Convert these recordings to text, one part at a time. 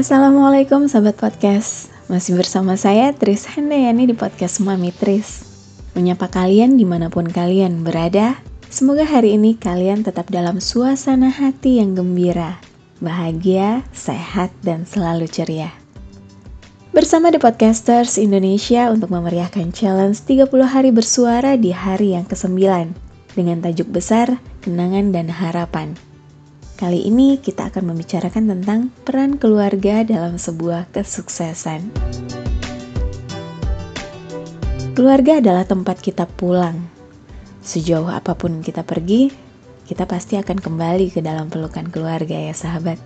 Assalamualaikum sahabat podcast. Masih bersama saya Tris Handayani di podcast Mami Tris. Menyapa kalian di mana pun kalian berada Semoga hari ini kalian tetap dalam suasana hati yang gembira Bahagia, sehat, dan selalu ceria. Bersama The Podcasters Indonesia untuk memeriahkan challenge 30 hari bersuara di hari yang ke-9 Dengan tajuk besar, kenangan dan harapan Kali ini kita akan membicarakan tentang peran keluarga dalam sebuah kesuksesan. Keluarga adalah tempat kita pulang. Sejauh apa pun kita pergi, kita pasti akan kembali ke dalam pelukan keluarga ya sahabat.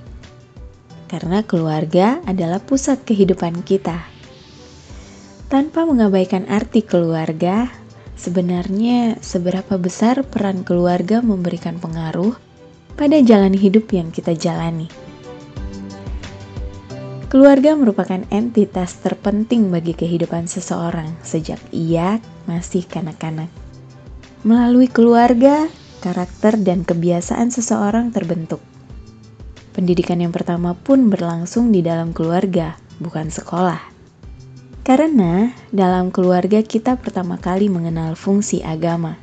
Karena keluarga adalah pusat kehidupan kita. Tanpa mengabaikan arti keluarga, sebenarnya seberapa besar peran keluarga memberikan pengaruh pada jalan hidup yang kita jalani. Keluarga merupakan entitas terpenting bagi kehidupan seseorang sejak ia masih kanak-kanak. Melalui keluarga, karakter dan kebiasaan seseorang terbentuk. Pendidikan yang pertama pun berlangsung di dalam keluarga, bukan sekolah. Karena dalam keluarga kita pertama kali mengenal fungsi agama.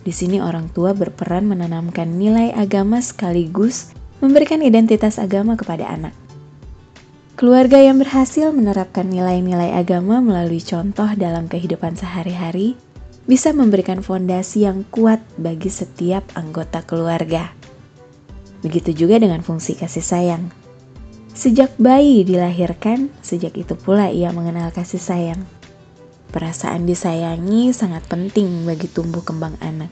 Di sini orang tua berperan menanamkan nilai agama sekaligus memberikan identitas agama kepada anak. Keluarga yang berhasil menerapkan nilai-nilai agama melalui contoh dalam kehidupan sehari-hari bisa memberikan fondasi yang kuat bagi setiap anggota keluarga. Begitu juga dengan fungsi kasih sayang. Sejak bayi dilahirkan, sejak itu pula ia mengenal kasih sayang. Perasaan disayangi sangat penting bagi tumbuh kembang anak.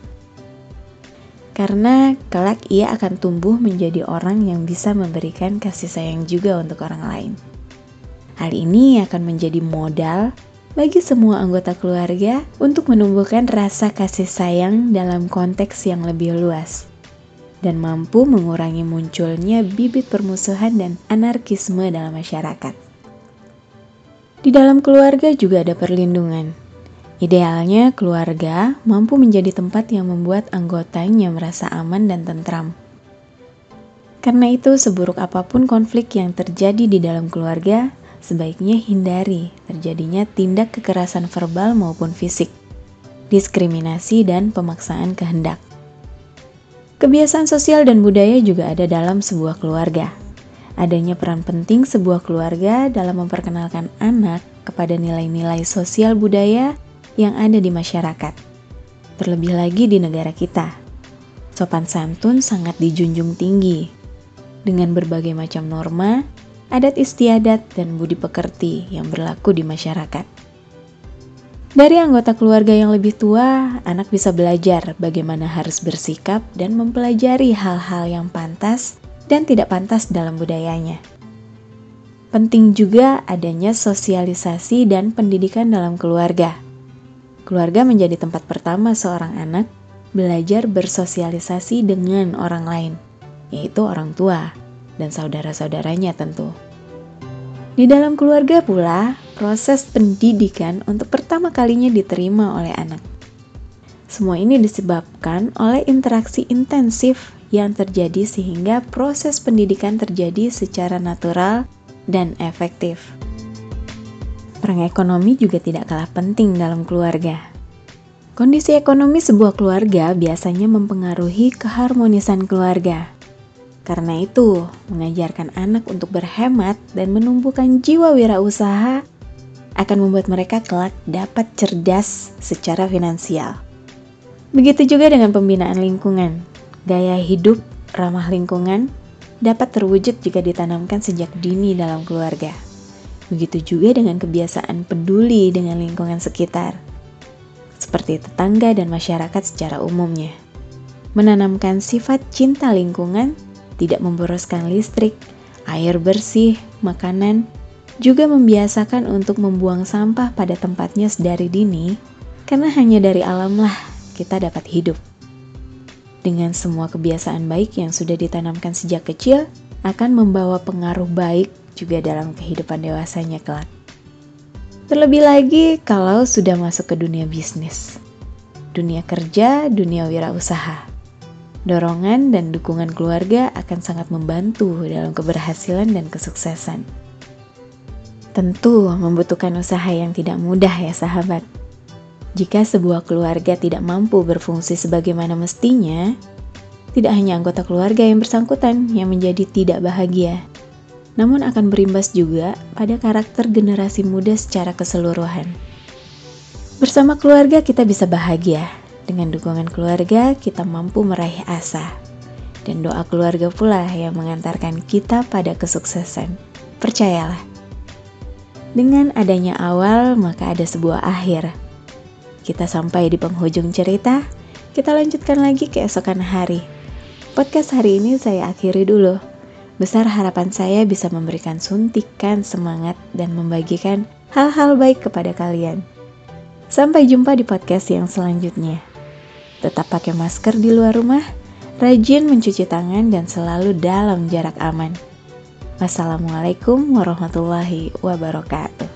Karena kelak ia akan tumbuh menjadi orang yang bisa memberikan kasih sayang juga untuk orang lain. Hal ini akan menjadi modal bagi semua anggota keluarga untuk menumbuhkan rasa kasih sayang dalam konteks yang lebih luas dan mampu mengurangi munculnya bibit permusuhan dan anarkisme dalam masyarakat. Di dalam keluarga juga ada perlindungan. Idealnya, keluarga mampu menjadi tempat yang membuat anggotanya merasa aman dan tentram. Karena itu, seburuk apa pun konflik yang terjadi di dalam keluarga, sebaiknya hindari terjadinya tindak kekerasan verbal maupun fisik, diskriminasi, dan pemaksaan kehendak. Kebiasaan sosial dan budaya juga ada dalam sebuah keluarga adanya peran penting sebuah keluarga dalam memperkenalkan anak kepada nilai-nilai sosial budaya yang ada di masyarakat. Terlebih lagi di negara kita. Sopan santun sangat dijunjung tinggi dengan berbagai macam norma, adat istiadat, dan budi pekerti yang berlaku di masyarakat. Dari anggota keluarga yang lebih tua, anak bisa belajar bagaimana harus bersikap dan mempelajari hal-hal yang pantas dan tidak pantas dalam budayanya. Penting juga adanya sosialisasi dan pendidikan dalam keluarga. Keluarga menjadi tempat pertama seorang anak belajar bersosialisasi dengan orang lain, yaitu orang tua dan saudara-saudaranya tentu. Di dalam keluarga pula, proses pendidikan untuk pertama kalinya diterima oleh anak. Semua ini disebabkan oleh interaksi intensif yang terjadi sehingga proses pendidikan terjadi secara natural dan efektif. Perang ekonomi juga tidak kalah penting dalam keluarga. Kondisi ekonomi sebuah keluarga biasanya mempengaruhi keharmonisan keluarga. Karena itu, mengajarkan anak untuk berhemat dan menumbuhkan jiwa wirausaha akan membuat mereka kelak dapat cerdas secara finansial. Begitu juga dengan pembinaan lingkungan. Gaya hidup ramah lingkungan dapat terwujud jika ditanamkan sejak dini dalam keluarga. Begitu juga dengan kebiasaan peduli dengan lingkungan sekitar, seperti tetangga dan masyarakat secara umumnya. Menanamkan sifat cinta lingkungan, tidak memboroskan listrik, air bersih, makanan, juga membiasakan untuk membuang sampah pada tempatnya sedari dini, karena hanya dari alamlah kita dapat hidup dengan semua kebiasaan baik yang sudah ditanamkan sejak kecil akan membawa pengaruh baik juga dalam kehidupan dewasanya kelak. Terlebih lagi kalau sudah masuk ke dunia bisnis, dunia kerja, dunia wirausaha. Dorongan dan dukungan keluarga akan sangat membantu dalam keberhasilan dan kesuksesan. Tentu membutuhkan usaha yang tidak mudah ya sahabat. Jika sebuah keluarga tidak mampu berfungsi sebagaimana mestinya, tidak hanya anggota keluarga yang bersangkutan yang menjadi tidak bahagia, namun akan berimbas juga pada karakter generasi muda secara keseluruhan. Bersama keluarga kita bisa bahagia, dengan dukungan keluarga, kita mampu meraih asa. Dan doa keluarga pula yang mengantarkan kita pada kesuksesan. Percayalah, dengan adanya awal, maka ada sebuah akhir. Kita sampai di penghujung cerita, kita lanjutkan lagi keesokan hari. Podcast hari ini saya akhiri dulu. Besar harapan saya bisa memberikan suntikan semangat dan membagikan hal-hal baik kepada kalian. Sampai jumpa di podcast yang selanjutnya. Tetap pakai masker di luar rumah, rajin mencuci tangan dan selalu dalam jarak aman. Wassalamualaikum warahmatullahi wabarakatuh.